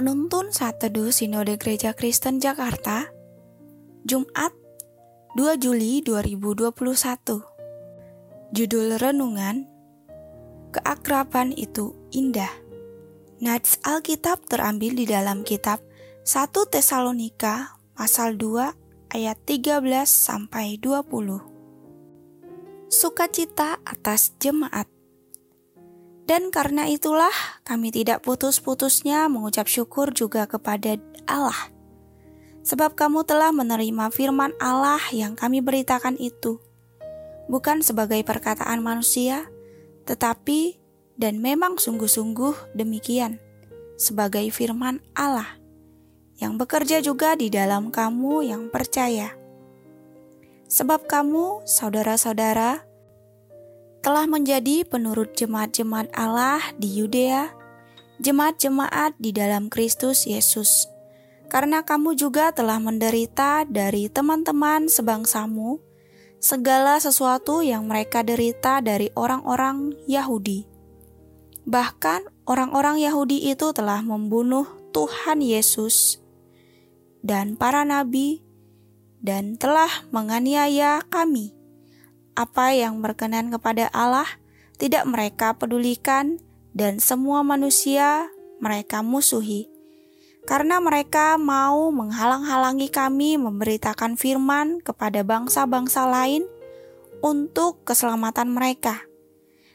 Penuntun Saat Teduh Sinode Gereja Kristen Jakarta Jumat 2 Juli 2021 Judul Renungan Keakraban itu indah. Nats Alkitab terambil di dalam kitab 1 Tesalonika pasal 2 ayat 13 sampai 20 Sukacita atas jemaat dan karena itulah kami tidak putus-putusnya mengucap syukur juga kepada Allah. Sebab kamu telah menerima firman Allah yang kami beritakan itu. Bukan sebagai perkataan manusia, tetapi dan memang sungguh-sungguh demikian. Sebagai firman Allah yang bekerja juga di dalam kamu yang percaya. Sebab kamu, saudara-saudara, telah menjadi penurut jemaat-jemaat Allah di Yudea, jemaat-jemaat di dalam Kristus Yesus. Karena kamu juga telah menderita dari teman-teman sebangsamu, segala sesuatu yang mereka derita dari orang-orang Yahudi. Bahkan orang-orang Yahudi itu telah membunuh Tuhan Yesus dan para nabi dan telah menganiaya kami apa yang berkenan kepada Allah tidak mereka pedulikan dan semua manusia mereka musuhi. Karena mereka mau menghalang-halangi kami memberitakan firman kepada bangsa-bangsa lain untuk keselamatan mereka.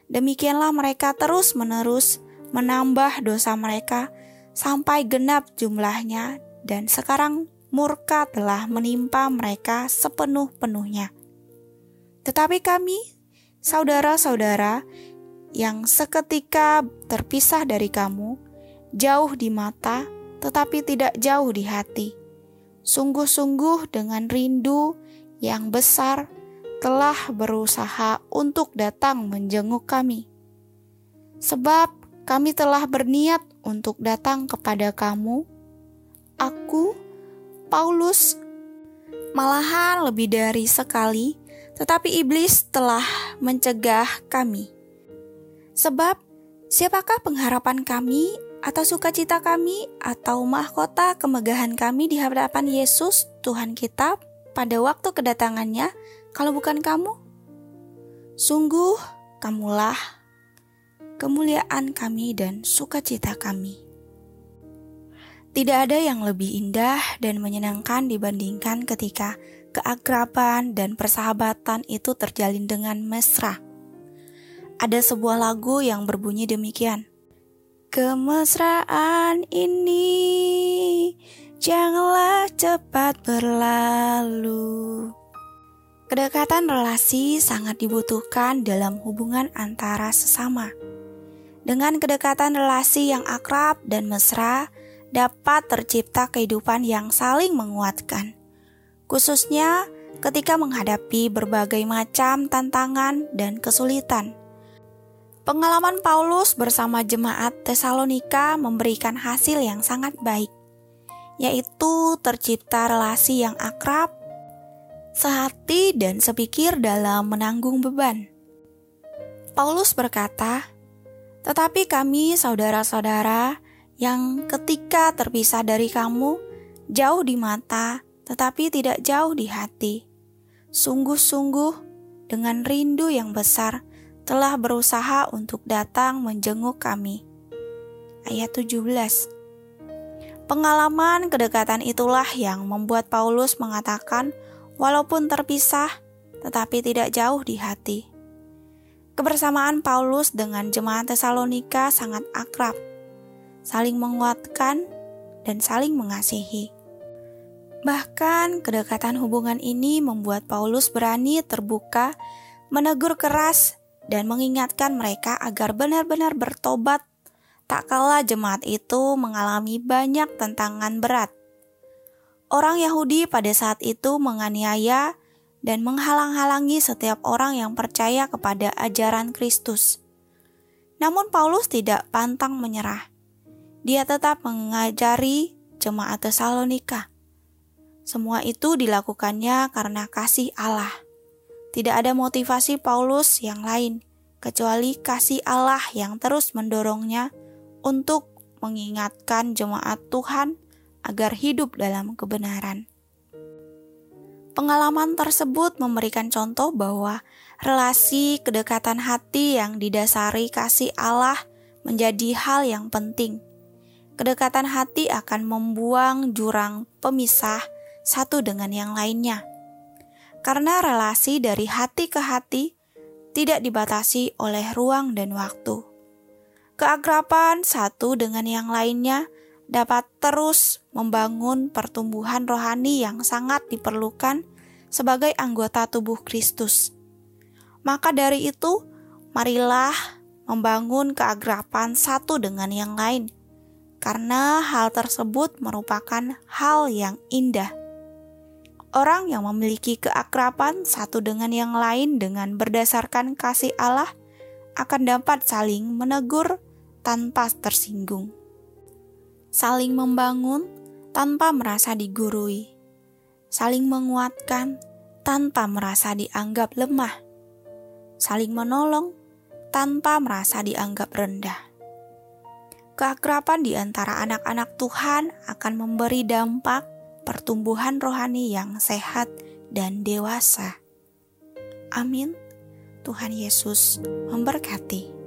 Demikianlah mereka terus-menerus menambah dosa mereka sampai genap jumlahnya dan sekarang murka telah menimpa mereka sepenuh-penuhnya. Tetapi kami, saudara-saudara, yang seketika terpisah dari kamu, jauh di mata, tetapi tidak jauh di hati. Sungguh-sungguh dengan rindu yang besar telah berusaha untuk datang menjenguk kami. Sebab kami telah berniat untuk datang kepada kamu, aku, Paulus, malahan lebih dari sekali, tetapi iblis telah mencegah kami. Sebab, siapakah pengharapan kami atau sukacita kami atau mahkota kemegahan kami di hadapan Yesus Tuhan kita pada waktu kedatangannya kalau bukan kamu? Sungguh, kamulah kemuliaan kami dan sukacita kami. Tidak ada yang lebih indah dan menyenangkan dibandingkan ketika keakraban, dan persahabatan itu terjalin dengan mesra. Ada sebuah lagu yang berbunyi demikian. Kemesraan ini janganlah cepat berlalu. Kedekatan relasi sangat dibutuhkan dalam hubungan antara sesama. Dengan kedekatan relasi yang akrab dan mesra, dapat tercipta kehidupan yang saling menguatkan khususnya ketika menghadapi berbagai macam tantangan dan kesulitan. Pengalaman Paulus bersama jemaat Tesalonika memberikan hasil yang sangat baik, yaitu tercipta relasi yang akrab, sehati, dan sepikir dalam menanggung beban. Paulus berkata, "Tetapi kami, saudara-saudara, yang ketika terpisah dari kamu, jauh di mata, tetapi tidak jauh di hati. Sungguh-sungguh, dengan rindu yang besar, telah berusaha untuk datang menjenguk kami. Ayat 17 Pengalaman kedekatan itulah yang membuat Paulus mengatakan, walaupun terpisah, tetapi tidak jauh di hati. Kebersamaan Paulus dengan jemaat Tesalonika sangat akrab, saling menguatkan, dan saling mengasihi. Bahkan kedekatan hubungan ini membuat Paulus berani terbuka, menegur keras, dan mengingatkan mereka agar benar-benar bertobat. Tak kalah jemaat itu mengalami banyak tantangan berat. Orang Yahudi pada saat itu menganiaya dan menghalang-halangi setiap orang yang percaya kepada ajaran Kristus. Namun Paulus tidak pantang menyerah. Dia tetap mengajari jemaat Tesalonika semua itu dilakukannya karena kasih Allah. Tidak ada motivasi Paulus yang lain kecuali kasih Allah yang terus mendorongnya untuk mengingatkan jemaat Tuhan agar hidup dalam kebenaran. Pengalaman tersebut memberikan contoh bahwa relasi kedekatan hati yang didasari kasih Allah menjadi hal yang penting. Kedekatan hati akan membuang jurang pemisah satu dengan yang lainnya. Karena relasi dari hati ke hati tidak dibatasi oleh ruang dan waktu. Keakraban satu dengan yang lainnya dapat terus membangun pertumbuhan rohani yang sangat diperlukan sebagai anggota tubuh Kristus. Maka dari itu, marilah membangun keakraban satu dengan yang lain, karena hal tersebut merupakan hal yang indah. Orang yang memiliki keakraban satu dengan yang lain dengan berdasarkan kasih Allah akan dapat saling menegur tanpa tersinggung. Saling membangun tanpa merasa digurui. Saling menguatkan tanpa merasa dianggap lemah. Saling menolong tanpa merasa dianggap rendah. Keakraban di antara anak-anak Tuhan akan memberi dampak pertumbuhan rohani yang sehat dan dewasa. Amin. Tuhan Yesus memberkati.